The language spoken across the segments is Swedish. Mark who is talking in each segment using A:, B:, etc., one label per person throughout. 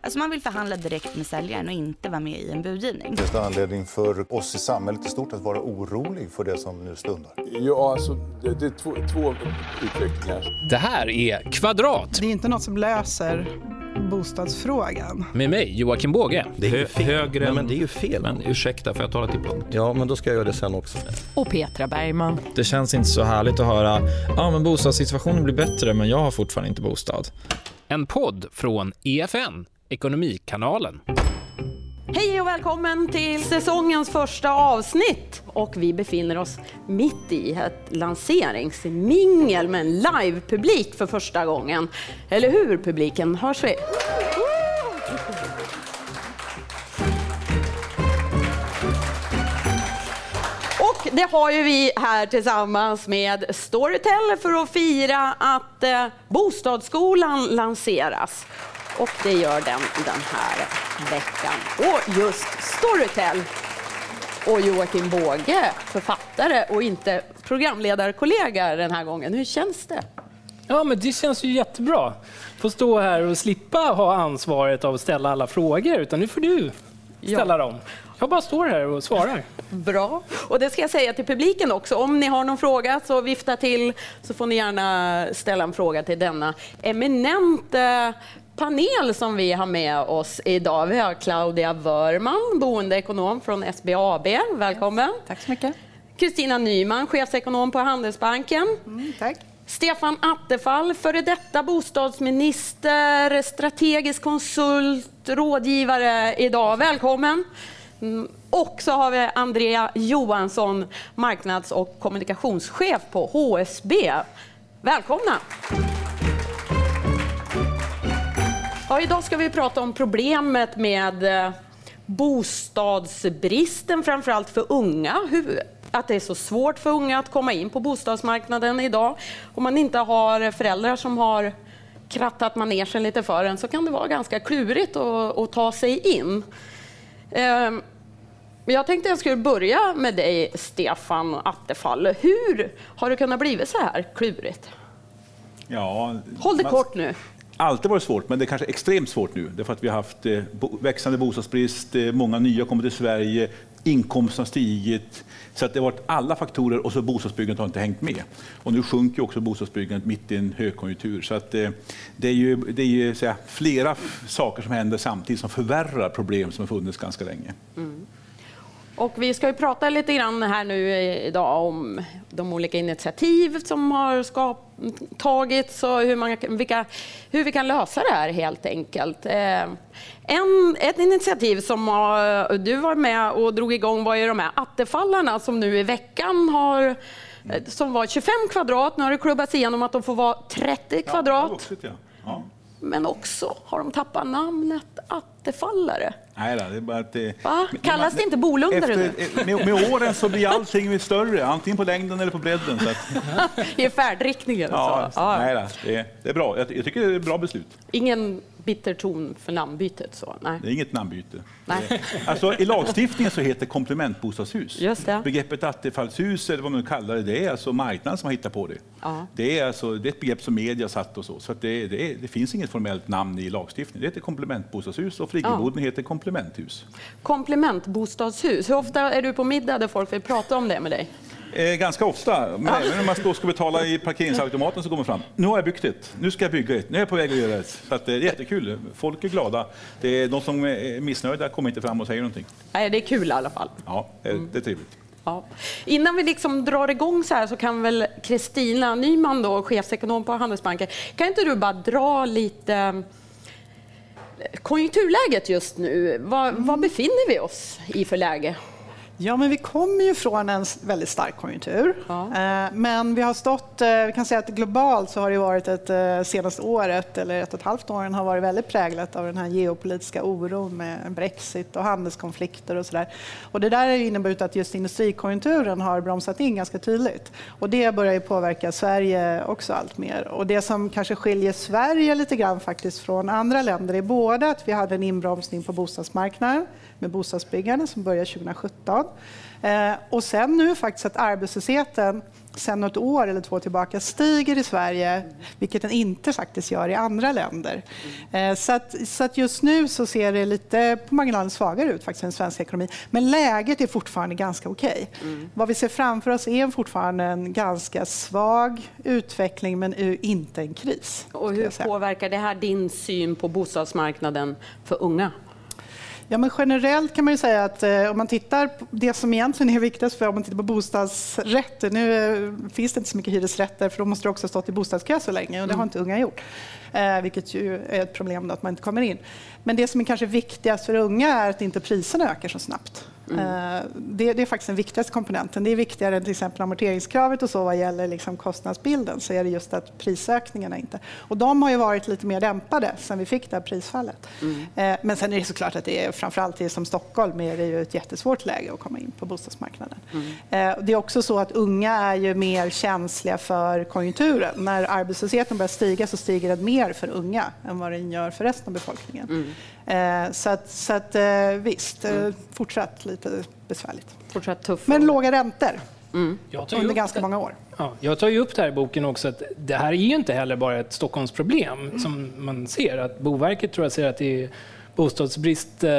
A: Alltså man vill förhandla direkt med säljaren och inte vara med i en budgivning.
B: Finns det anledning för oss i samhället i stort att vara orolig för det som nu stundar?
C: Ja, alltså det, det är två, två utvecklingar.
D: Det här är Kvadrat
E: Det är inte något som löser bostadsfrågan.
D: med mig, Joakim Båge.
F: Det är ju fel.
G: högre
F: Nej, men det är ju fel.
G: Men ursäkta, får jag tala till punkt?
F: Ja, men då ska jag göra det sen också.
H: Och Petra Bergman.
I: Det känns inte så härligt att höra ja men bostadssituationen blir bättre men jag har fortfarande inte bostad.
D: En podd från EFN, Ekonomikanalen.
J: Hej och välkommen till säsongens första avsnitt. Och vi befinner oss mitt i ett lanseringsmingel med en livepublik för första gången. Eller hur publiken? Hörs vi? Det har ju vi här tillsammans med Storytel för att fira att eh, Bostadsskolan lanseras. Och det gör den den här veckan. Och just Storytel och Joakim Båge, författare och inte programledarkollega den här gången. Hur känns det?
K: Ja, men det känns ju jättebra. Få stå här och slippa ha ansvaret av att ställa alla frågor, utan nu får du ställa dem. Jag bara står här och svarar.
J: Bra. Och det ska jag säga till publiken också. Om ni har någon fråga så vifta till så får ni gärna ställa en fråga till denna eminenta panel som vi har med oss idag. Vi har Claudia Wörman, boendeekonom från SBAB. Välkommen.
E: Tack så mycket.
J: Kristina Nyman, chefsekonom på Handelsbanken.
E: Mm, tack.
J: Stefan Attefall, före detta bostadsminister, strategisk konsult, rådgivare idag. Välkommen! Mm, och så har vi Andrea Johansson, marknads och kommunikationschef på HSB. Välkomna! Ja, idag ska vi prata om problemet med eh, bostadsbristen, framförallt för unga. Hur, att det är så svårt för unga att komma in på bostadsmarknaden idag. Om man inte har föräldrar som har krattat manegen lite för en så kan det vara ganska klurigt att, att ta sig in. Ehm, Jag tänkte jag skulle börja med dig, Stefan Attefall. Hur har det kunnat bli så här klurigt?
L: Ja,
J: Håll det kort nu.
L: Alltid varit svårt, men det är kanske extremt svårt nu. Därför att vi har haft eh, växande bostadsbrist, eh, många nya kommer till Sverige, inkomsten har stigit. Så att det har varit alla faktorer och så bostadsbyggandet har inte hängt med. Och nu sjunker också bostadsbyggandet mitt i en högkonjunktur. Så att, eh, det är ju, det är ju så flera saker som händer samtidigt som förvärrar problem som har funnits ganska länge. Mm.
J: Och vi ska ju prata lite grann här nu idag om de olika initiativ som har skap- tagits och hur, man, vilka, hur vi kan lösa det här helt enkelt. Eh, En, ett initiativ som du var med och drog igång var ju de här attefallarna som nu i veckan har eh, som var 25 kvadrat, nu har det klubbats igenom att de får vara 30
L: Ja,
J: kvadrat.
L: vuxit, ja. Ja.
J: Men också har de tappat namnet attefallare.
L: Nej, då, det är bara att det,
J: Va? Kallas det inte Bolundare nu?
L: Efter, med, med åren så blir allting större, antingen på längden eller på bredden. Så att,
J: I färdriktningen.
L: Ja,
J: så. Ja.
L: Nej, då, det, är, det är bra. Jag, jag tycker det är ett bra beslut.
J: Ingen bitter ton för namnbytet. Så. Nej.
L: Det är inget namnbyte.
J: Nej.
L: Alltså, I lagstiftningen så heter komplementbostadshus.
J: Just det.
L: Begreppet attefallshus, eller vad man nu kallar det, det är alltså marknaden som har hittat på det.
J: Ja.
L: Det är, alltså, det är ett begrepp som media satt och så. Så det, det, det finns inget formellt namn i lagstiftningen. Det heter komplementbostadshus och friggeboden heter komplementhus.
J: Komplementbostadshus. Hur ofta är du på middag där folk vill prata om det med dig?
L: Eh, ganska ofta, men även om man då ska betala i parkeringsautomaten så går man fram. Nu har jag byggt ett, nu ska jag bygga ett, nu är jag på väg att göra ett. Så att, eh, det är jättekul, folk är glada. Det är, de som är missnöjda kommer inte fram och säger någonting.
J: Nej, det är kul i alla fall.
L: Ja, det, är- det är trevligt.
J: Ja. Innan vi liksom drar igång så här så kan väl Kristina Nyman, då, chefsekonom på Handelsbanken, kan inte du bara dra lite eh, konjunkturläget just nu? Var, var befinner vi oss i för läge?
E: Ja, men vi kommer ju från en väldigt stark konjunktur.
J: Ja.
E: Eh, Men vi har stått, eh, vi kan säga att globalt så har det varit ett eh, senaste året, eller ett och ett halvt åren, har varit väldigt präglat av den här geopolitiska oron med Brexit och handelskonflikter och sådär. Och det där har inneburit att just industrikonjunkturen har bromsat in ganska tydligt. Och det börjar ju påverka Sverige också allt mer. Och det som kanske skiljer Sverige lite grann faktiskt från andra länder är både att vi hade en inbromsning på bostadsmarknaden med bostadsbyggande som började 2017. Eh, och sen nu faktiskt att arbetslösheten sedan något år eller två tillbaka stiger i Sverige, vilket den inte faktiskt gör i andra länder. Eh, så att, så att just nu så ser det lite på marginalen svagare ut faktiskt i den svenska ekonomin. Men läget är fortfarande ganska okej.
J: Mm.
E: Vad vi ser framför oss är fortfarande en ganska svag utveckling men inte en kris.
J: Och hur påverkar det här din syn på bostadsmarknaden för unga?
E: Ja, men generellt kan man ju säga att eh, om man tittar på det som egentligen är viktigast för om man tittar på bostadsrätter. Nu eh, finns det inte så mycket hyresrätter för då måste du också ha stått i bostadskö så länge och det har inte unga gjort. Eh, vilket ju är ett problem då, att man inte kommer in. Men det som är kanske viktigast för unga är att inte priserna ökar så snabbt. Eh, Det, det är faktiskt den viktigaste komponenten. Det är viktigare än till exempel amorteringskravet och så vad gäller liksom kostnadsbilden. Så är det just att prisökningarna inte... Och de har ju varit lite mer dämpade sen vi fick det här prisfallet. Eh, Men sen är det såklart att det är framförallt i som Stockholm är det ju ett jättesvårt läge att komma in på bostadsmarknaden. Eh, och Det är också så att unga är ju mer känsliga för konjunkturen. När arbetslösheten börjar stiga så stiger den mer för unga än vad den gör för resten av befolkningen. Eh, Så att, så att eh, visst, eh, fortsatt lite besvärligt.
J: Fortsatt tuff.
E: Men låga räntor
K: ju
E: under ganska
K: det-
E: många år.
K: Ja, jag tar ju upp det här i boken också att det här är ju inte heller bara ett Stockholmsproblem som man ser. Att Boverket tror jag säger att det är bostadsbrist eh,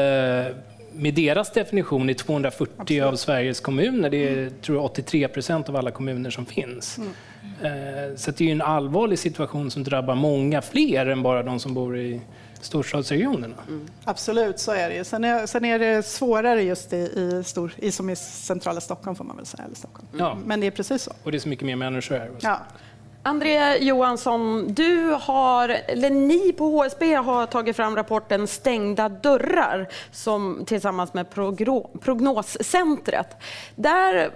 K: med deras definition i 240 av Sveriges kommuner. Det är tror jag, 83 procent av alla kommuner som finns. Eh, Så det är ju en allvarlig situation som drabbar många fler än bara de som bor i storstadsregionerna.
E: Absolut, så är det ju. Sen är, sen är det svårare just i, i, stor, i, som i centrala Stockholm, får man väl säga. Eller Stockholm.
K: Ja.
E: Men det är precis så.
K: Och det är så mycket mer människor här.
E: Ja.
J: André Johansson, du har, eller ni på HSB har tagit fram rapporten Stängda dörrar som, tillsammans med Progro- Prognoscentret. Där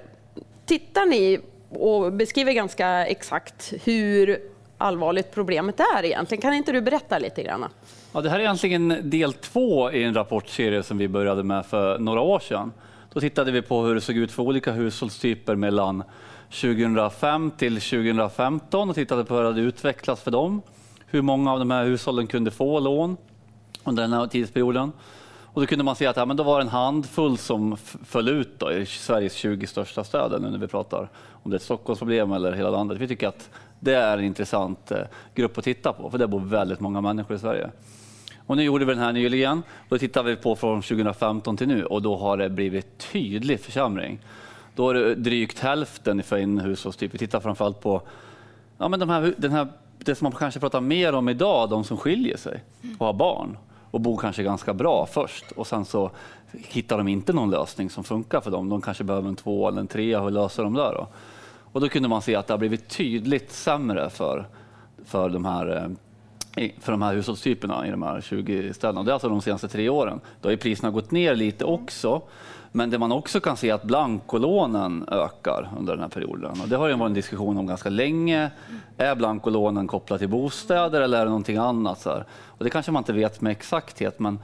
J: tittar ni och beskriver ganska exakt hur allvarligt problemet är egentligen. Kan inte du berätta lite grann?
F: Ja, det här är egentligen del två i en rapportserie som vi började med för några år sedan. Då tittade vi på hur det såg ut för olika hushållstyper mellan 2005 till 2015 och tittade på hur det hade utvecklats för dem. Hur många av de här hushållen kunde få lån under den här tidsperioden. Och då kunde man se att ja, men då var det en handfull som föll ut då, i Sveriges 20 största städer nu när vi pratar om det är ett Stockholmsproblem eller hela landet. Vi tycker att det är en intressant eh, grupp att titta på, för det bor väldigt många människor i Sverige. Och nu gjorde vi den här nyligen. Då tittar vi på från 2015 till nu och då har det blivit tydlig försämring. Då är det drygt hälften för en hushållstyp. Vi tittar framförallt på ja, men de här, den här, det som man kanske pratar mer om idag, de som skiljer sig och har barn och bor kanske ganska bra först och sen så hittar de inte någon lösning som funkar för dem. De kanske behöver en två eller en trea, hur löser de det då? Och då kunde man se att det har blivit tydligt sämre för, för de här eh, för de här hushållstyperna i de här 20 städerna. Det är alltså de senaste tre åren. Då har priserna gått ner lite också. Men det man också kan se är att blankolånen ökar under den här perioden. Och det har ju varit en diskussion om ganska länge. Är blankolånen kopplade till bostäder eller är det någonting annat? Så här? Och det kanske man inte vet med exakthet, men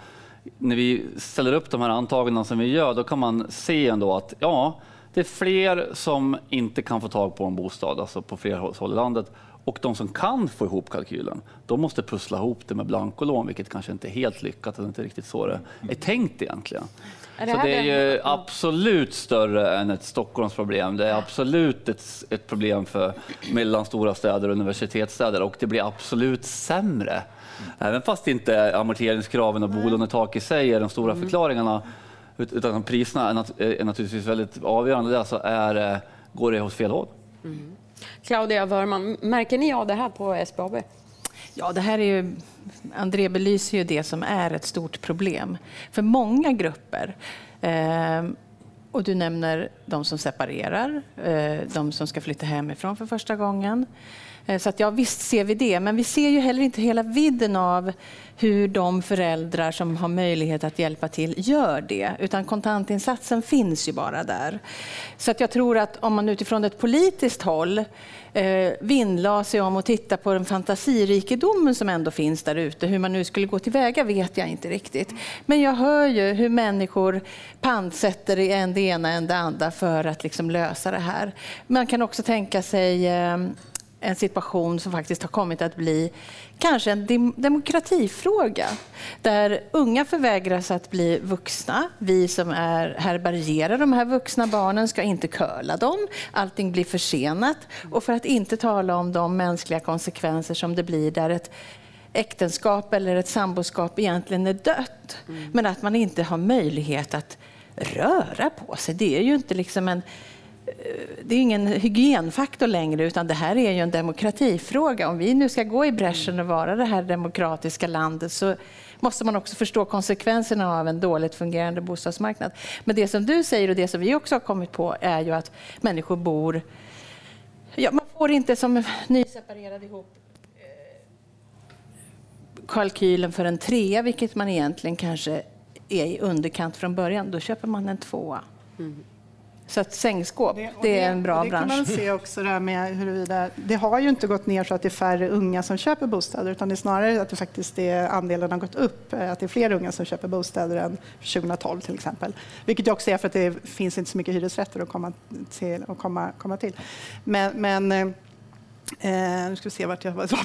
F: när vi ställer upp de här antagandena som vi gör, då kan man se ändå att ja, det är fler som inte kan få tag på en bostad, alltså på fler håll i landet. Och de som kan få ihop kalkylen, de måste pussla ihop det med blankolån, vilket kanske inte är helt lyckat, och inte riktigt så det är tänkt egentligen.
J: Är det
F: så det är ju absolut större än ett Stockholmsproblem. Det är absolut ett, ett problem för mellanstora städer och universitetsstäder och det blir absolut sämre. Även fast inte amorteringskraven och bolånetak i sig är de stora förklaringarna, ut- utan priserna är, nat- är naturligtvis väldigt avgörande där, så är, det- går det åt fel håll.
J: Claudia Wörman, märker ni av det här på SBAB?
H: Ja, det här är ju, André belyser ju det som är ett stort problem för många grupper. Eh, och du nämner de som separerar, eh, de som ska flytta hemifrån för första gången. Eh, så att ja, visst ser vi det, men vi ser ju heller inte hela vidden av hur de föräldrar som har möjlighet att hjälpa till gör det. Utan kontantinsatsen finns ju bara där. Så att jag tror att om man utifrån ett politiskt håll eh, vinnlade sig om att titta på den fantasirikedomen som ändå finns där ute. Hur man nu skulle gå tillväga vet jag inte riktigt. Men jag hör ju hur människor pantsätter i en det ena än det andra för att liksom lösa det här. Man kan också tänka sig eh, en situation som faktiskt har kommit att bli kanske en dem demokratifråga. Där unga förvägras att bli vuxna. Vi som är härbärgerar de här vuxna barnen ska inte curla dem. Allting blir försenat. Och för att inte tala om de mänskliga konsekvenser som det blir där ett äktenskap eller ett samboskap egentligen är dött. Mm. Men att man inte har möjlighet att röra på sig. Det är ju inte liksom en det är ingen hygienfaktor längre, utan det här är ju en demokratifråga. Om vi nu ska gå i bräschen och vara det här demokratiska landet så måste man också förstå konsekvenserna av en dåligt fungerande bostadsmarknad. Men det som du säger och det som vi också har kommit på är ju att människor bor... Ja, man får inte som nyseparerad ihop eh, kalkylen för en trea, vilket man egentligen kanske är i underkant från början. Då köper man en tvåa. Mm. Så att sängskåp, det, det, är en bra
E: det
H: bransch.
E: kan man se också det, med huruvida, det har ju inte gått ner så att det är färre unga som köper bostäder utan det är snarare att det faktiskt är, andelen har gått upp. Eh, att det är fler unga som köper bostäder än 2012 till exempel. Vilket jag också är för att det finns inte så mycket hyresrätter att komma till. Att komma, komma till. Men, men eh, nu ska vi se vart jag var på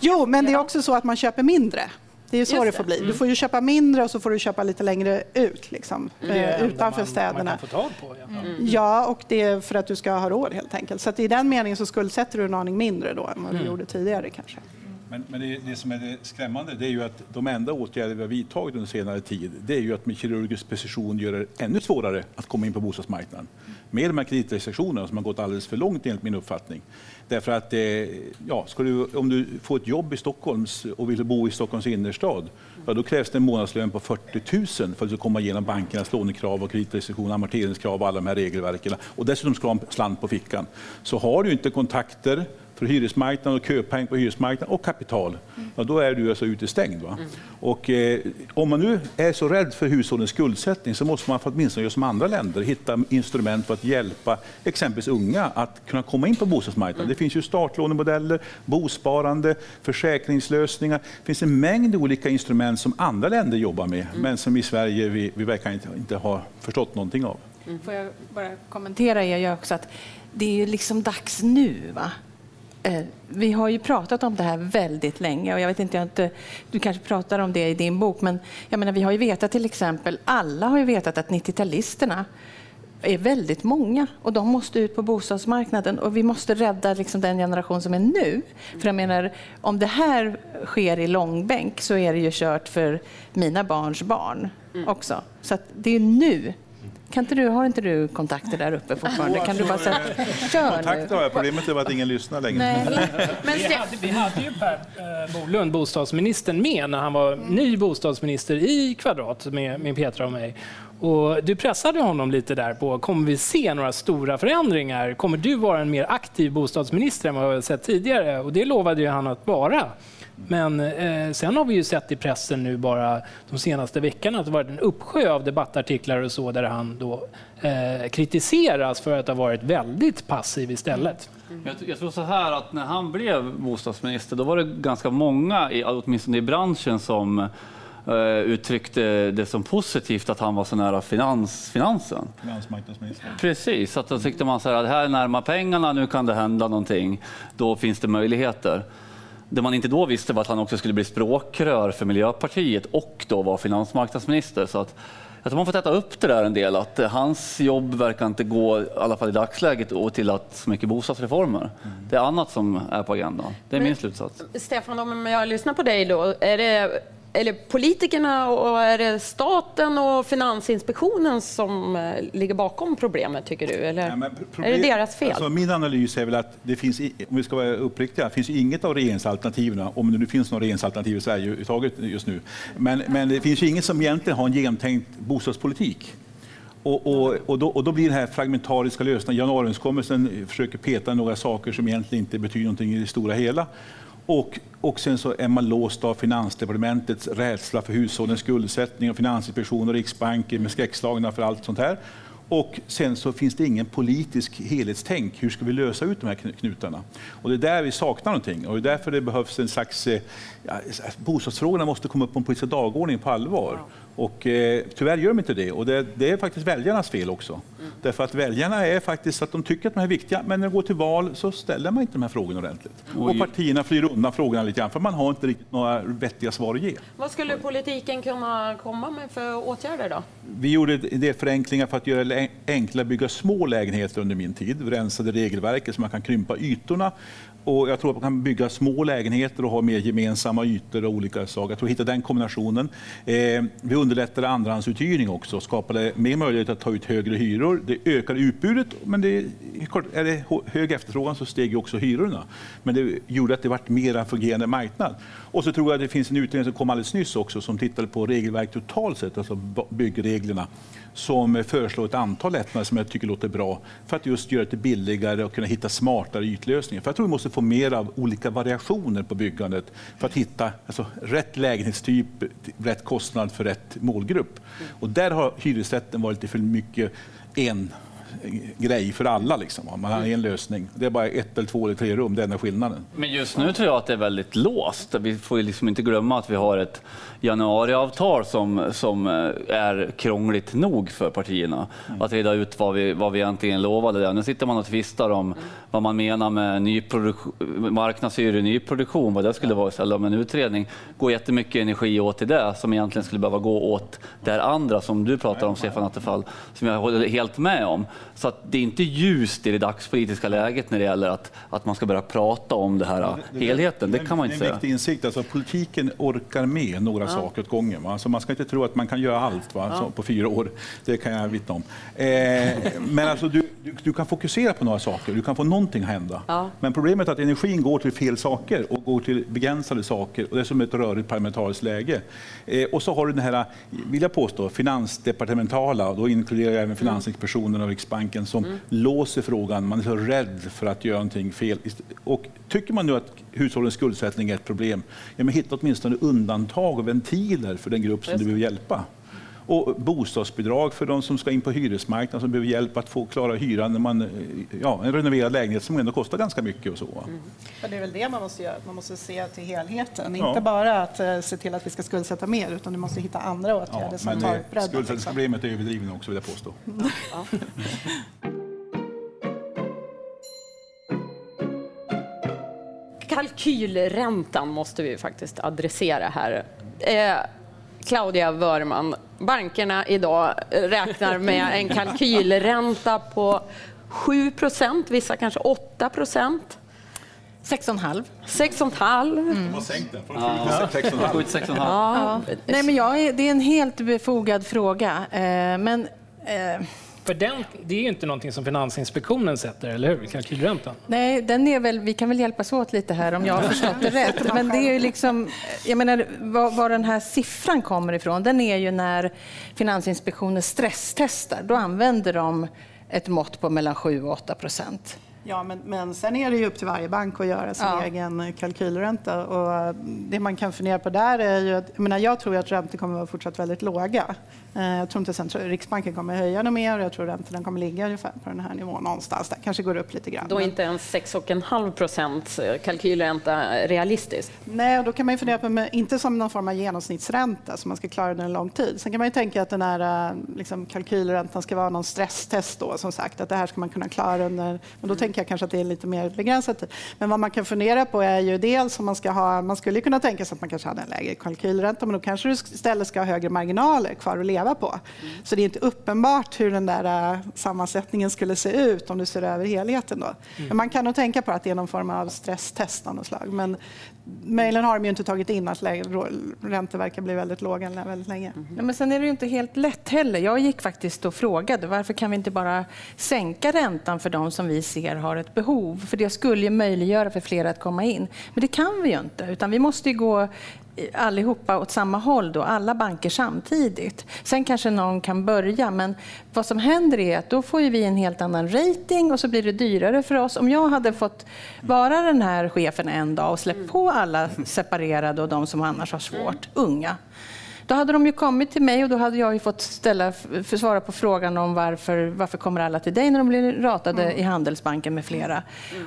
E: Jo, men det är också så att man köper mindre. Det är så det. får bli. Du får ju köpa mindre och så får du köpa lite längre ut, liksom, eh, utanför
K: man,
E: städerna.
K: Man kan få tag på, ja.
E: Mm. ja, och det är för att du ska ha råd helt enkelt. Så i den meningen så skuldsätter du en aning mindre då än vad du mm. gjorde tidigare kanske.
L: Men, men det, det, som är det skrämmande det är ju att de enda åtgärder vi har vidtagit under senare tid det är ju att med kirurgisk precision göra det ännu svårare att komma in på bostadsmarknaden. Med de här kreditrestriktionerna som har gått alldeles för långt enligt min uppfattning. Därför att eh, ja, ska du, om du får ett jobb i Stockholms och vill bo i Stockholms innerstad, ja, då krävs det en månadslön på 40 000 för att du ska komma igenom bankernas lånekrav, och kreditrestriktioner, amorteringskrav och alla de här regelverken. Och dessutom ska du ha en slant på fickan. Så har du inte kontakter för hyresmarknaden och köpeng på hyresmarknaden och kapital, ja, då är du alltså utestängd. Va? Mm. Och, eh, om man nu är så rädd för hushållens skuldsättning så måste man för åtminstone göra som andra länder, hitta instrument för att hjälpa exempelvis unga att kunna komma in på bostadsmarknaden. Mm. Det finns ju startlånemodeller, bosparande, försäkringslösningar. Det finns en mängd olika instrument som andra länder jobbar med, mm. men som i Sverige vi, vi verkar inte, inte ha förstått någonting av.
H: Mm. Får jag bara kommentera er också att det är liksom dags nu. Va? Eh, vi har ju pratat om det här väldigt länge och jag vet inte, jag inte, du kanske pratar om det i din bok, men jag menar, vi har ju vetat till exempel, alla har ju vetat att 90-talisterna är väldigt många och de måste ut på bostadsmarknaden och vi måste rädda liksom den generation som är nu. För jag menar, om det här sker i långbänk så är det ju kört för mina barns barn mm. också. Så det är nu kan inte du, har inte du kontakter där uppe fortfarande? Kan du bara säga, kör
L: Kontakter har jag, problemet är att ingen lyssnar längre.
K: Nej. Men vi, hade, vi hade ju Per eh, Bolund, bostadsministern, med när han var ny bostadsminister i Kvadrat med, med Petra och mig. Och du pressade honom lite där på, kommer vi se några stora förändringar? Kommer du vara en mer aktiv bostadsminister än vad vi har sett tidigare? Och det lovade ju han att vara. Men eh, sen har vi ju sett i pressen nu bara de senaste veckorna att det varit en uppsjö av debattartiklar och så där han då eh, kritiseras för att ha varit väldigt passiv istället.
F: Mm. Jag, jag, tror så här att när han blev bostadsminister då var det ganska många, åtminstone i branschen, som Uh, uttryckte det som positivt att han var så nära finans, finansen.
L: Finansmarknadsminister.
F: Precis, att då tyckte man så här, att här är närmar pengarna, nu kan det hända någonting. Då finns det möjligheter. Det man inte då visste var att han också skulle bli språkrör för Miljöpartiet och då vara finansmarknadsminister. Så att, jag tror man får äta upp det där en del, att hans jobb verkar inte gå, i alla fall i dagsläget, till att så mycket bostadsreformer. Mm. Det är annat som är på agendan. Det är Men, min slutsats.
J: Stefan, om jag lyssnar på dig då, är det eller politikerna och är det staten och Finansinspektionen som eh, ligger bakom problemet, tycker du? Eller ja, problem, är det deras fel?
L: Alltså, min analys är väl att det finns, om vi ska vara uppriktiga, finns inget av regeringsalternativen, om det nu finns några regeringsalternativ i Sverige överhuvudtaget just nu, men, men det finns ju inget som egentligen har en genomtänkt bostadspolitik. Och, och, och, då, och, då, blir den här fragmentariska lösningen, januariöverenskommelsen försöker peta några saker som egentligen inte betyder någonting i det stora hela. Och, och sen så är man låst av Finansdepartementets rädsla för hushållens skuldsättning och Finansinspektionen och Riksbanken med skräckslagna för allt sånt här. Och sen så finns det ingen politisk helhetstänk. Hur ska vi lösa ut de här kn- knutarna? Och det är där vi saknar någonting. Och det är därför det behövs en slags... eh, Ja, bostadsfrågorna måste komma upp på den politiska dagordningen på allvar. Och eh, tyvärr gör de inte det. Och det, det är faktiskt väljarnas fel också. Därför att väljarna är faktiskt att de tycker att de är viktiga, men när de går till val så ställer man inte de här frågorna ordentligt.
F: Oj.
L: Och partierna flyr undan frågorna lite grann, för man har inte riktigt några vettiga svar att ge.
J: Vad skulle politiken kunna komma med för åtgärder då?
L: Vi gjorde en del förenklingar för att göra det enklare att bygga små lägenheter under min tid. Vi rensade regelverket så man kan krympa ytorna. Och jag tror att man kan bygga små lägenheter och ha mer gemensamma ytor och olika saker. Jag tror att hitta den kombinationen. Eh, vi underlättade andrahandsuthyrning också och skapade mer möjlighet att ta ut högre hyror. Det ökade utbudet, men det, är det hög efterfrågan så steg också hyrorna. Men det gjorde att det vart mer fungerande marknad. Och så tror jag att det finns en utredning som kom alldeles nyss också som tittade på regelverk totalt sett, alltså byggreglerna som föreslår ett antal lättnader som jag tycker låter bra för att just göra det billigare och kunna hitta smartare ytlösningar. För jag tror vi måste få mer av olika variationer på byggandet för att hitta alltså, rätt lägenhetstyp, rätt kostnad för rätt målgrupp. Och där har hyresrätten varit lite för mycket en grej för alla. Liksom. Man har en lösning. Det är bara ett, eller två eller tre rum, det är enda skillnaden.
F: Men just nu tror jag att det är väldigt låst. Vi får liksom inte glömma att vi har ett januariavtal som, som eh, är krångligt nog för partierna. Att reda ut vad vi, vad vi egentligen lovade. Där. Nu sitter man och tvistar om vad man menar med marknadshyror i nyproduktion, vad det skulle vara istället. Om en utredning går jättemycket energi åt till det som egentligen skulle behöva gå åt det andra som du pratar om, Stefan Attefall, som jag håller helt med om. Så att det är inte ljust i det dagspolitiska läget när det gäller att, att man ska börja prata om det här helheten. Det kan man inte
L: Det är en
F: säga.
L: viktig insikt. Alltså, politiken orkar med några
F: Ja.
L: saker åt gången. Va? Alltså, man ska inte tro att man kan göra allt va?
F: Ja.
L: Så, på fyra år. Det kan jag vittna om. Eh, men alltså, du, du, du kan fokusera på några saker. Du kan få någonting hända.
J: Ja.
L: Men problemet är att energin går till fel saker och går till begränsade saker. Och det är som ett rörigt parlamentariskt läge. Eh, och så har du den här, vill jag påstå, finansdepartementala, och då inkluderar jag även Finansinspektionen och Riksbanken, som låser frågan. Man är så rädd för att göra någonting fel. Och tycker man nu att hushållens skuldsättning är ett problem, ja, men hitta åtminstone undantag och ventiler för den grupp som du behöver hjälpa. Och bostadsbidrag för de som ska in på hyresmarknaden som behöver hjälp att få klara hyran när man, ja, en renoverad lägenhet som ändå kostar ganska mycket. Och så.
E: För det är väl det man måste göra, man måste se till helheten.
L: Ja.
E: Inte bara att eh, se till att vi ska skuldsätta mer, utan du måste hitta andra åtgärder
L: Ja,
E: som
L: men
E: tar
L: eh,
E: bredden. Liksom.
L: skuldsättningsproblemet är överdrivet också vill jag påstå.
J: Kalkylräntan måste vi faktiskt adressera här. Eh, Claudia Wörman, bankerna idag räknar med en kalkylränta på 7% vissa kanske 8 procent.
H: 6,5.
J: 6,5.
L: De har sänkt den från
F: Ja.
L: 7 till 6,5.
F: Sju till sex och en halv.
H: Ja. Nej, men jag är, det är en helt befogad fråga. Eh, men, eh,
K: För den, det är ju inte någonting som Finansinspektionen sätter, eller hur? Kalkylräntan.
H: nej, den är väl, vi kan väl hjälpas åt lite här om jag har förstått det rätt. Men det är ju liksom, jag menar, var, var den här siffran kommer ifrån, den är ju när Finansinspektionen stresstestar. Då använder de ett mått på mellan 7 och 8 procent.
E: Ja, men, men sen är det ju upp till varje bank att göra sin
H: Ja.
E: egen kalkylränta. Och eh, det man kan fundera på där är ju att, jag, menar, jag tror att räntor kommer att vara fortsatt väldigt låga. Eh, Jag tror inte sen, Riksbanken kommer höja dem mer och jag tror räntorna kommer ligga ungefär på den här nivån någonstans. Där kanske går upp lite grann.
J: Då är inte ens 6,5 procents kalkylränta realistiskt.
E: Nej, och då kan man ju fundera på, inte som någon form av genomsnittsränta så man ska klara den en lång tid. Sen kan man ju tänka att den här eh, liksom, kalkylräntan ska vara någon stresstest då, som sagt, att det här ska man kunna klara under, men då tänker jag kanske att det är lite mer begränsat tid. Men vad man kan fundera på är ju dels om man ska ha, man skulle kunna tänka sig att man kanske hade en lägre kalkylränta, men då kanske du istället ska ha högre marginaler kvar att leva på. Så det är inte uppenbart hur den där eh, sammansättningen skulle se ut om du ser över helheten då. Men man kan nog tänka på att det är någon form av stresstest av något slag. Men mejlen har de ju inte tagit in att räntor verkar bli väldigt låga väldigt länge.
H: Ja, men sen är det ju inte helt lätt heller. Jag gick faktiskt och frågade varför kan vi inte bara sänka räntan för de som vi ser har ett behov? För det skulle ju möjliggöra för fler att komma in. Men det kan vi ju inte, utan vi måste ju gå allihopa åt samma håll, då, alla banker samtidigt. Sen kanske någon kan börja, men vad som händer är att då får ju vi en helt annan rating och så blir det dyrare för oss. Om jag hade fått vara den här chefen en dag och släppt på alla separerade och de som annars har svårt, unga, då hade de ju kommit till mig och då hade jag ju fått ställa, för svara på frågan om varför, varför kommer alla till dig när de blir ratade
J: Mm.
H: i Handelsbanken med flera.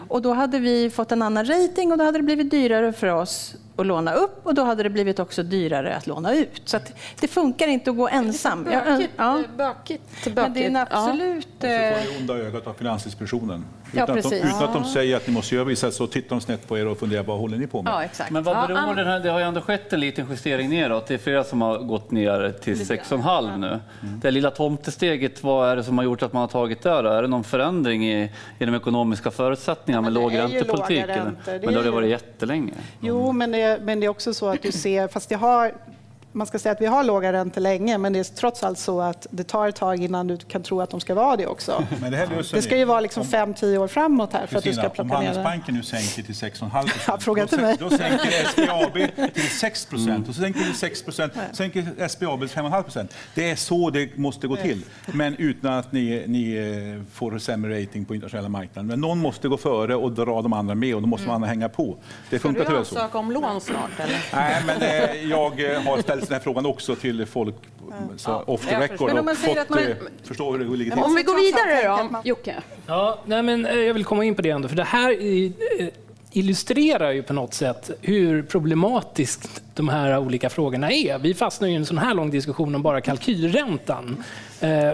H: Och då hade vi fått en annan rating och då hade det blivit dyrare för oss att låna upp och då hade det blivit också dyrare att låna ut. Så att det funkar inte att gå ensam.
J: Bökigt,
H: ja.
J: bökigt,
H: Men det är en
J: bökigt. Ja.
H: absolut...
L: Och så får
H: eh,
L: det onda ögat av Finansinspektionen.
H: Ja,
L: Utan, att de,
H: precis.
L: utan att de säger att ni måste göra vissa så tittar de snett på er och funderar vad håller ni på med?
H: Ja, exakt.
F: Men vad
H: Ja,
F: beror
H: an-
F: den här, det har ju ändå skett en liten justering neråt. Det är flera som har gått ner till 6,5 nu. Det lilla tomtesteget, vad är det som har gjort att man har tagit det? Då? Är det någon förändring i, i de ekonomiska förutsättningarna med
E: men
F: låg räntepolitik? Men det har det varit jättelänge.
E: Jo, men det, men det är också så att du ser, fast det har, man ska säga att vi har låga räntor länge, men det är trots allt så att det tar ett tag innan du kan tro att de ska vara det också.
L: Men det här löser
E: Det ska ju vara liksom fem, tio år framåt här för att du ska
L: om
E: plocka det.
L: Handelsbanken nu sänker till 6,5
E: Ja, fråga inte mig.
L: då sänker SBAB till 6 procent och så sänker vi 6 procent, sänker SBAB till 5,5 procent. Det är så det måste gå till, men utan att ni, ni eh, får sämre rating på internationella marknaden. Men någon måste gå före och dra de andra med och då måste man hänga på. Det
J: Ska
L: funkar
J: du
L: tyvärr så.
J: ansöka om lån snart eller?
L: Nej, men eh, jag eh, har ställt den här frågan också till folk så off the record och fått
J: man-
L: eh, förstå hur det ligger till.
J: Om vi går vidare då, Jocke.
K: Ja, nej men eh, jag vill komma in på det ändå, för det här eh, illustrerar ju på något sätt hur problematiskt de här olika frågorna är. Vi fastnar ju i en sån här lång diskussion om bara kalkylräntan.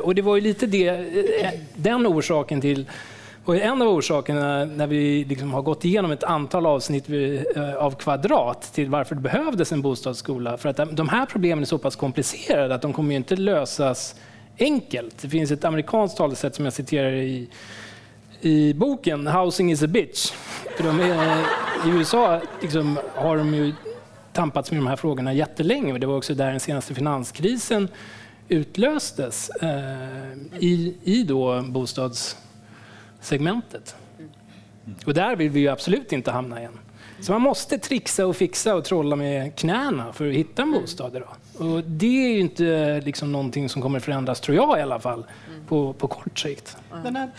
K: Och det var ju lite det, den orsaken till och en av orsakerna när vi liksom har gått igenom ett antal avsnitt eh, av Kvadrat till varför det behövdes en bostadsskola. För att de här problemen är så pass komplicerade att de kommer ju inte lösas enkelt. Det finns ett amerikanskt talesätt som jag citerar i, i boken, Housing is a bitch. För de är, I USA liksom, har de ju tampats med de här frågorna jättelänge och det var också där den senaste finanskrisen utlöstes eh, i, i då segmentet Och där vill vi ju absolut inte hamna igen. Så man måste trixa och fixa och trolla med knäna för att hitta en bostad idag. Och det är ju inte liksom någonting som kommer förändras, tror jag i alla fall, på, på kort sikt.
E: Men att,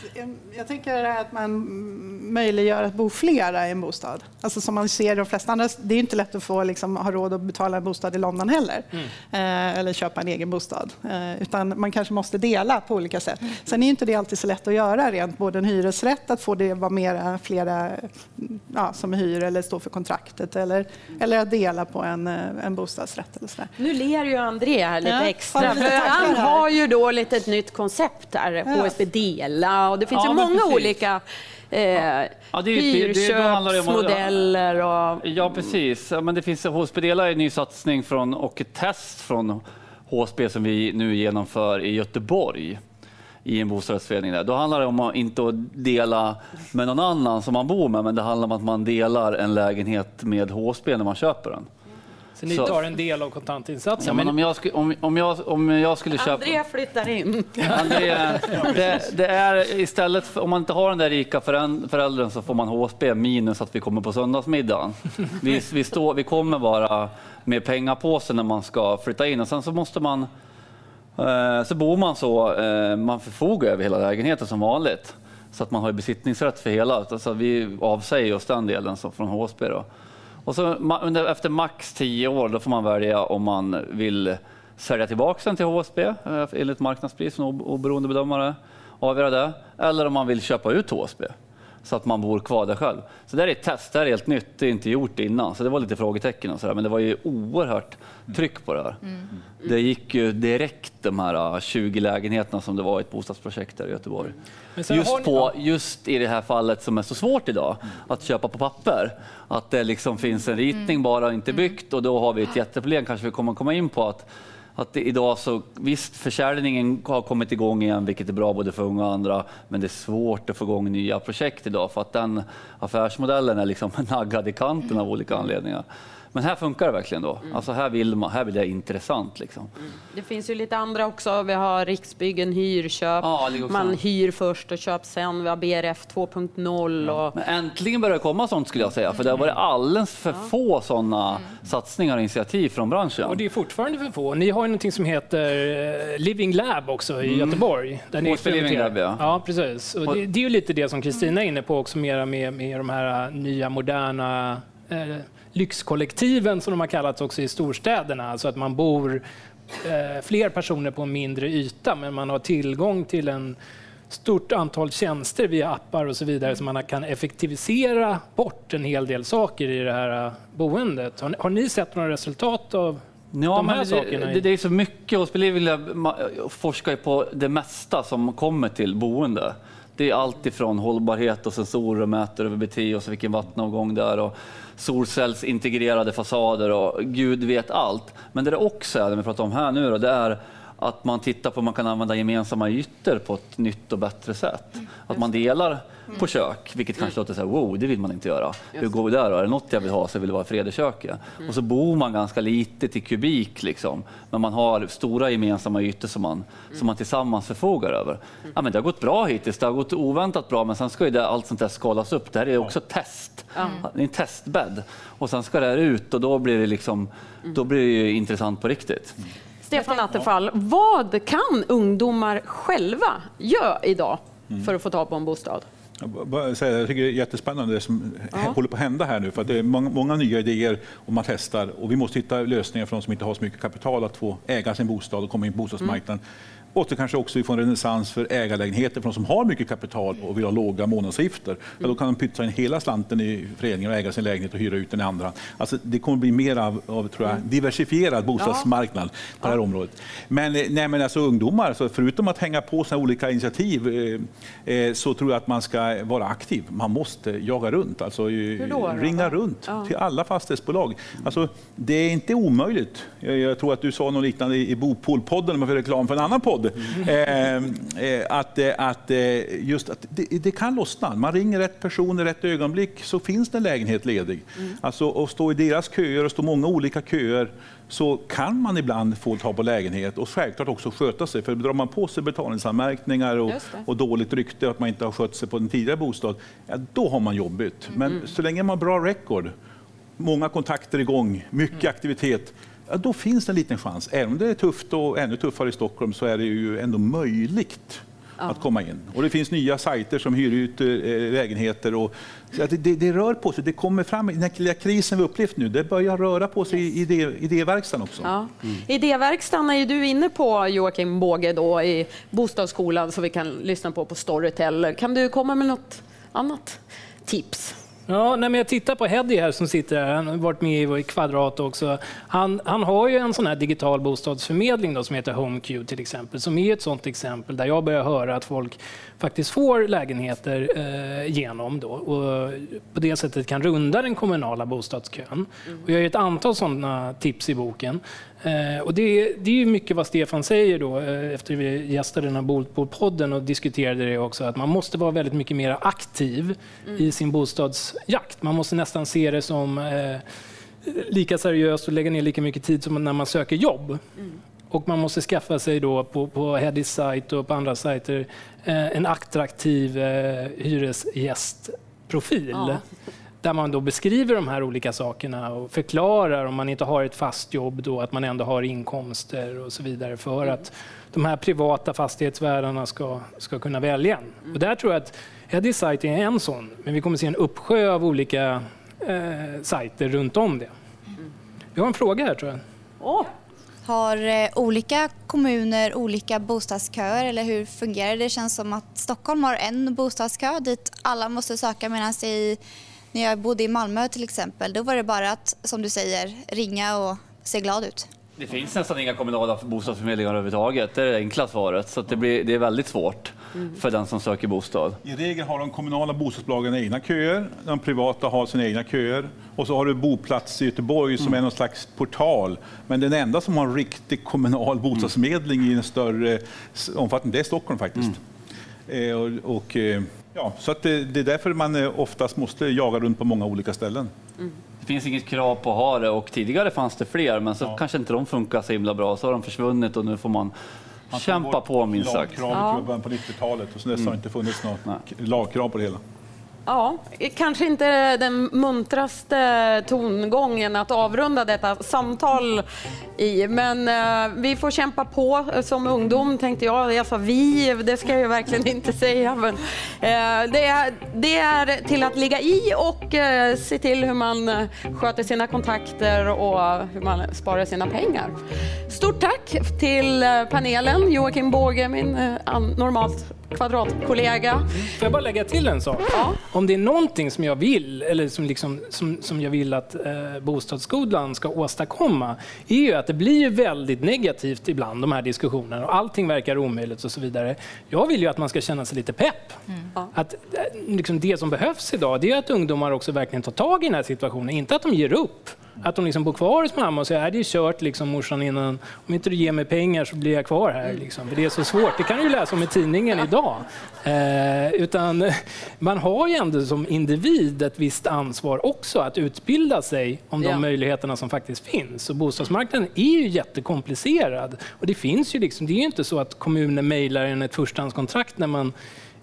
E: jag tänker att man mm, möjliggör att bo flera i en bostad. Alltså som man ser de flesta andra, det är ju inte lätt att få liksom, ha råd att betala en bostad i London heller. Eh, eller köpa en egen bostad. Eh, utan man kanske måste dela på olika sätt. Sen är inte det alltid så lätt att göra rent både en hyresrätt, att få det vara mera, flera mm, ja, som hyr eller stå för kontraktet. Eller, eller att dela på en, eh, en bostadsrätt. Eller sådär.
J: Nu ler ju André här lite
E: Ja,
J: extra. För han har ju då lite ett nytt koncept här,
E: Ja.
J: HSB Dela och det finns
F: Ja,
J: ju många
F: precis.
J: olika eh,
F: Ja, det, det,
J: hyrköpsmodeller och...
F: Ja, precis. Ja, Men det finns HSB Dela är en ny satsning från, och ett test från HSB som vi nu genomför i Göteborg i en bostadsrättsförening. Där. Då handlar det om att inte dela med någon annan som man bor med, men det handlar om att man delar en lägenhet med HSB när man köper den.
K: Så ni
F: Så-
K: tar en del av kontantinsatsen.
F: Ja, men om, jag, sku- om, om, jag, om jag skulle köpa...
J: André flyttar in.
F: André, det, det är istället för, om man inte har den där rika föräld- föräldern så får man HSB minus att vi kommer på söndagsmiddagen. Vi, vi, står, vi kommer bara med pengapåsen när man ska flytta in och sen så måste man eh, så bor man så, eh, man förfogar över hela lägenheten som vanligt. Så att man har besittningsrätt för hela. Så vi avsäger oss den delen som från HSB. Då. Och så, efter max 10 år då får man välja om man vill sälja tillbaka den till HSB eh, enligt marknadspris från oberoende bedömare. Avgöra det. Eller om man vill köpa ut HSB så att man bor kvar där själv. Så det är ett test, det här är helt nytt, det är inte gjort innan. Så det var lite frågetecken och sådär, men det var ju oerhört tryck på det här. Det gick ju direkt de här eh, 20 lägenheterna som det var i ett bostadsprojekt där i Göteborg.
K: Har
F: Just, på, just i det här fallet som är så svårt idag, att köpa på papper. Att det liksom finns en ritning bara och inte byggt och då har vi ett jätteproblem, kanske vi kommer komma in på att att det idag så, visst försäljningen har kommit igång igen, vilket är bra både för unga och andra, men det är svårt att få igång nya projekt idag för att den affärsmodellen är liksom naggad i kanten av olika anledningar. Men här funkar det verkligen då. Alltså här vill, man, här vill det är intressant. Liksom.
J: Det finns ju lite andra också. Vi har Riksbyggen hyrköp.
F: Ja.
J: Man hyr först och köper sen. Vi har BRF 2.0. Och...
F: Men äntligen börjar det komma sånt skulle jag säga, för det har varit alldeles för få sådana satsningar och initiativ från branschen.
K: Och det är fortfarande för få. Ni har ju någonting som heter eh, Living Lab också i
F: Mm.
K: Göteborg. Där ni
F: Living. Lab, ja.
K: ja. precis. Och det, det är ju lite det som Kristina är inne på också, mera med, med de här nya moderna eh, lyxkollektiven som de har kallats också i storstäderna. Alltså att man bor eh, fler personer på en mindre yta men man har tillgång till en stort antal tjänster via appar och så vidare så man kan effektivisera bort en hel del saker i det här eh, boendet. Har ni, har ni sett några resultat av
F: Ja,
K: de här
F: men
K: sakerna?
F: det, det, är så mycket. Och vill jag ma- forska ju på det mesta som kommer till boende. Det är allt ifrån hållbarhet och sensorer och mäter över BT och så vilken vattenavgång det är och solcellsintegrerade fasader och gud vet allt. Men det det också är, det vi pratar om här nu, då, det är att man tittar på om man kan använda gemensamma ytor på ett nytt och bättre sätt. Att man delar på kök, vilket kanske låter så här, wow, det vill man inte göra. Hur går det där då? Är det något jag vill ha så vill det vara fred i köket. Och så bor man ganska lite till kubik, liksom. men man har stora gemensamma ytor som man, som man tillsammans förfogar över. Ja, men det har gått bra hittills, det har gått oväntat bra, men sen ska ju det, allt sånt där skalas upp. Det här är också test. Det är en testbädd. Och sen ska det här ut och då blir det, liksom, då blir det ju intressant på riktigt.
J: Stefan Attefall, vad kan ungdomar själva göra idag för att få tag på en bostad?
L: Jag tycker det är jättespännande det som håller på att hända här nu. För det är många, många nya idéer och man testar. Och vi måste hitta lösningar för de som inte har så mycket kapital att få äga sin bostad och komma in på bostadsmarknaden. Och så kanske också vi får en renässans för ägarlägenheter för de som har mycket kapital och vill ha låga månadsavgifter. Ja, då kan de pytsa in hela slanten i föreningen och äga sin lägenhet och hyra ut den i andra. Alltså, det kommer bli mer av, av tror jag, diversifierad bostadsmarknad på det här området. Men, eh, nej, men alltså, ungdomar, så förutom att hänga på såna olika initiativ eh, eh, så tror jag att man ska vara aktiv. Man måste jaga runt, alltså,
J: då,
L: ringa runt
J: Ja.
L: till alla fastighetsbolag. Alltså, det är inte omöjligt. Jag, jag tror att du sa något liknande i Bopolpodden, om jag får reklam för en annan podd. Eh, eh, att, eh, att, just att det, det kan lossna. Man ringer rätt person i rätt ögonblick så finns det en lägenhet ledig. Alltså, att stå i deras köer, och stå många olika köer, så kan man ibland få ta på lägenhet och självklart också sköta sig. För drar man på sig betalningsanmärkningar och, och dåligt rykte att man inte har skött sig på en tidigare bostad, ja, då har man jobbigt. Men så länge man har bra record, många kontakter igång, mycket aktivitet, ja, då finns det en liten chans. Även om det är tufft och ännu tuffare i Stockholm så är det ju ändå möjligt att komma in. Och det finns nya sajter som hyr ut eh, lägenheter. Och, det, det, det rör på sig, det kommer fram. Den här krisen vi upplevt nu, det börjar röra på sig i idé, idéverkstan också.
J: Ja. Idéverkstan är du inne på, Joakim Båge, då, i Bostadsskolan som vi kan lyssna på på Storytel. Kan du komma med något annat tips?
K: Ja, nej, men jag tittar på Heddy här som sitter här. Han har varit med i Kvadrat också. Han, han har ju en sån här digital bostadsförmedling då, som heter HomeQ till exempel, som är ett sånt exempel där jag börjar höra att folk faktiskt får lägenheter eh, genom då och på det sättet kan runda den kommunala bostadskön. Och jag har ett antal sådana tips i boken. Eh, och det, det är ju mycket vad Stefan säger då, eh, efter vi gästade den här Bolpodden och diskuterade det också, att man måste vara väldigt mycket mer aktiv i sin bostadsjakt. Man måste nästan se det som eh, lika seriöst och lägga ner lika mycket tid som när man söker jobb. Och man måste skaffa sig då på, på Headys sajt och på andra sajter eh, en attraktiv eh, hyresgästprofil.
J: Ja.
K: Där man då beskriver de här olika sakerna och förklarar om man inte har ett fast jobb då att man ändå har inkomster och så vidare för att de här privata fastighetsvärdarna ska, ska kunna välja. en. Och där tror jag att Headys sajt är en sån, men vi kommer se en uppsjö av olika eh, sajter runt om det. Vi har en fråga här tror jag.
J: Åh,
M: Har eh, olika kommuner olika bostadsköer eller hur fungerar det? Det känns som att Stockholm har en bostadskö dit alla måste söka medan i, när jag bodde i Malmö till exempel, då var det bara att, som du säger, ringa och se glad ut.
F: Det finns nästan inga kommunala bostadsförmedlingar överhuvudtaget. Det är det enkla svaret. Så att det, blir, det är väldigt svårt för den som söker bostad.
L: I regel har de kommunala bostadsbolagen egna köer, de privata har sina egna köer. Och så har du Boplats i Göteborg som är någon slags portal. Men den enda som har en riktig kommunal bostadsförmedling i en större omfattning, det är Stockholm faktiskt. Eh, och, och, eh, ja, så att det, det är därför man eh, oftast måste jaga runt på många olika ställen.
F: Det finns inget krav på att ha det och tidigare fanns det fler men så kanske inte de funkar så himla bra. Så har de försvunnit och nu får man,
L: Man
F: kämpa på minst sagt.
L: Lagkravet
J: Ja.
L: på 90-talet och sen dess har det inte funnits något
F: Nej.
L: lagkrav på det hela.
J: Ja, kanske inte den muntraste tongången att avrunda detta samtal i, men eh, vi får kämpa på eh, som ungdom tänkte jag. Jag sa vi, det ska jag verkligen inte säga. Men, eh, det, är, det är till att ligga i och se till hur man sköter sina kontakter och hur man sparar sina pengar. Stort tack till panelen, Joakim Båge, min normalt kvadratkollega.
K: Får jag bara lägga till en sak? Om det är någonting som jag vill, eller som, liksom, som, som jag vill att eh, bostadsskolan ska åstadkomma, är ju att det blir ju väldigt negativt ibland, de här diskussionerna, och allting verkar omöjligt och så vidare. Jag vill ju att man ska känna sig lite pepp. Att, eh, liksom det som behövs idag, det är att ungdomar också verkligen tar tag i den här situationen, inte att de ger upp. Att de liksom bor kvar hos mamma och säger att det är kört liksom, morsan innan, om inte du ger mig pengar så blir jag kvar här. Liksom. För det är så svårt. Det kan du ju läsa om i tidningen idag. Eh, utan man har ju ändå som individ ett visst ansvar också att utbilda sig om de
J: Ja.
K: möjligheterna som faktiskt finns. Och bostadsmarknaden är ju jättekomplicerad. Och det finns ju liksom, det är ju inte så att kommunen mejlar en ett förstahandskontrakt när man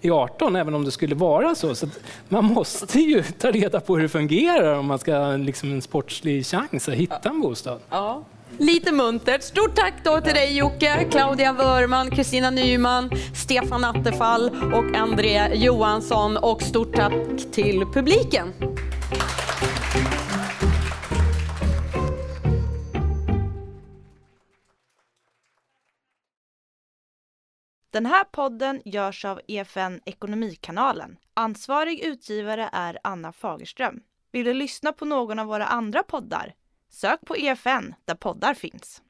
K: i 18, även om det skulle vara så. så att man måste ju ta reda på hur det fungerar om man ska ha liksom en sportslig chans att hitta en bostad.
J: Ja. Lite muntert. Stort tack då till dig Jocke, Claudia Wörman, Kristina Nyman, Stefan Attefall och André Johansson. Och stort tack till publiken.
A: Den här podden görs av EFN Ekonomikanalen. Ansvarig utgivare är Anna Fagerström. Vill du lyssna på någon av våra andra poddar? Sök på EFN där poddar finns.